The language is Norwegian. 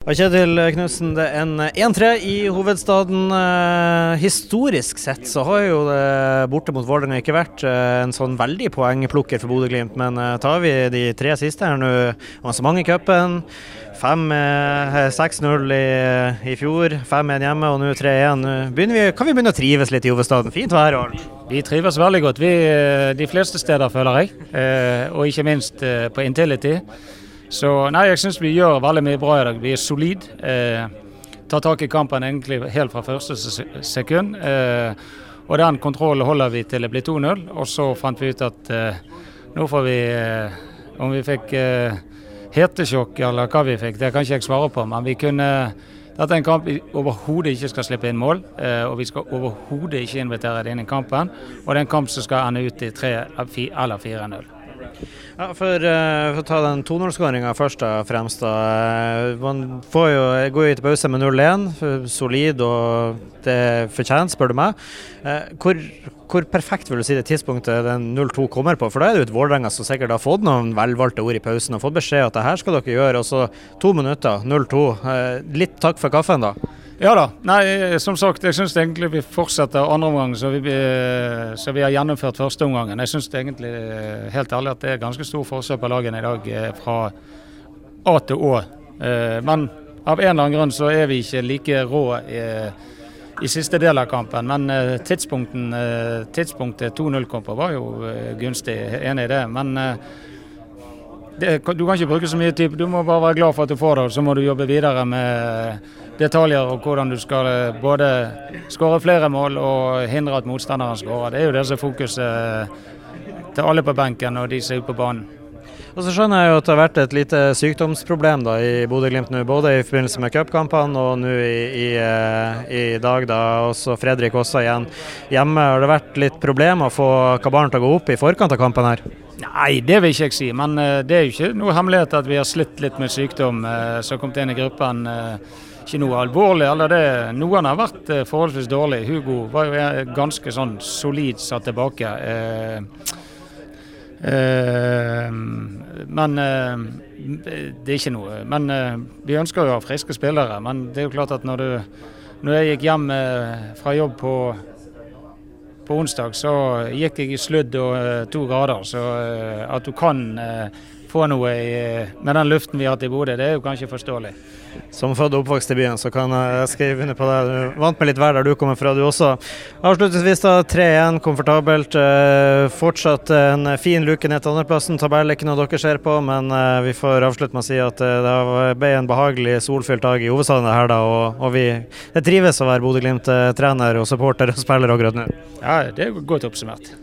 Kjetil Knutsen, det er en 1-3 i hovedstaden. Eh, historisk sett så har jo det borte mot Vålerenga ikke vært eh, en sånn veldig poengplukker for Bodø-Glimt, men eh, tar vi de tre siste her nå, avansement i cupen. 6-0 i, i, fjor, 5-1 hjemme og nå 3-1. Kan vi begynne å trives litt i hovedstaden? Fint vær og alt. Vi trives veldig godt, vi, de fleste steder, føler jeg. Og ikke minst på Intility. Så nei, jeg syns vi gjør veldig mye bra i dag. Vi er solide. Eh, tar tak i kampen egentlig helt fra første sekund. Eh, og den kontrollen holder vi til det blir 2-0. Og så fant vi ut at eh, nå får vi eh, Om vi fikk eh, hetesjokk eller hva vi fikk, det kan ikke jeg svare på. Men vi kunne dette er en kamp vi overhodet ikke skal slippe inn mål, eh, og vi skal overhodet ikke invitere det inn i kampen. Og det er en kamp som skal ende ut i 3 eller 4-0. Ja, for, uh, for, å ta den 2-0-skåringa først og fremst. Da. Eh, man jo, går jo til pause med 0-1. Solid og det er fortjent, spør du meg. Uh, hvor, hvor, perfekt vil du si det tidspunktet den 0-2 kommer på? For da er det jo et Vålerenga som sikkert har fått noen velvalgte ord i pausen og fått beskjed at det her skal dere gjøre. Og så to minutter, 0-2. Uh, litt takk for kaffen, da. Ja da. Nei, som sagt, jeg syns egentlig vi fortsetter andre omgang som vi, så vi har gjennomført første omgangen. Jeg syns egentlig helt ærlig at det er ganske stor forskjell på lagene i dag eh, fra A til Å. Eh, men av en eller annen grunn så er vi ikke like rå i, i siste del av kampen. Men eh, tidspunktet 2-0 kom var jo gunstig, enig i det. Men det, du kan ikke bruke så mye tid. Du må bare være glad for at du får det, og så må du jobbe videre med detaljer og hvordan du skal eh, både skåre flere mål og hindre at motstanderen skårer. Det er jo det som er fokuset eh, til alle på benken og de som er ute på banen. Og så skjønner jeg jo at det har vært et lite sykdomsproblem da i Bodø-Glimt nå, både i forbindelse med cupkampene og nå i, i, eh, i, dag. da, Også Fredrik også igjen hjemme. Har det vært litt problem å få kabalen til å gå opp i forkant av kampen her? Nei, det vil ikke jeg si. Men det er jo ikke noe hemmelighet at vi har slitt litt med sykdom som har kommet inn i gruppen ikke noe alvorlig. eller det. Noen har vært eh, forholdsvis dårlig. Hugo var jo ganske sånn solid satt tilbake. Eh, eh, men eh, det er ikke noe. Men eh, vi ønsker jo å ha friske spillere. Men det er jo klart at når, du, når jeg gikk hjem eh, fra jobb på på onsdag så gikk jeg i sludd og to grader, så at du kan få noe i, med den luften vi har hatt i Bodø, det er jo kanskje forståelig. Som født og oppvokst i byen, så kan jeg skrive under på det. Du vant med litt vær der du kommer fra, du også. Avslutningsvis da, 3-1, komfortabelt. Eh, fortsatt en fin luke ned til andreplassen. Tabell er ikke noe dere ser på, men eh, vi får avslutte med å si at eh, det ble en behagelig solfylt dag i hovedstaden her, da. Og, og vi det trives å være Bodø-Glimt-trener og supporter og spiller akkurat nå. Ja, det er godt oppsummert.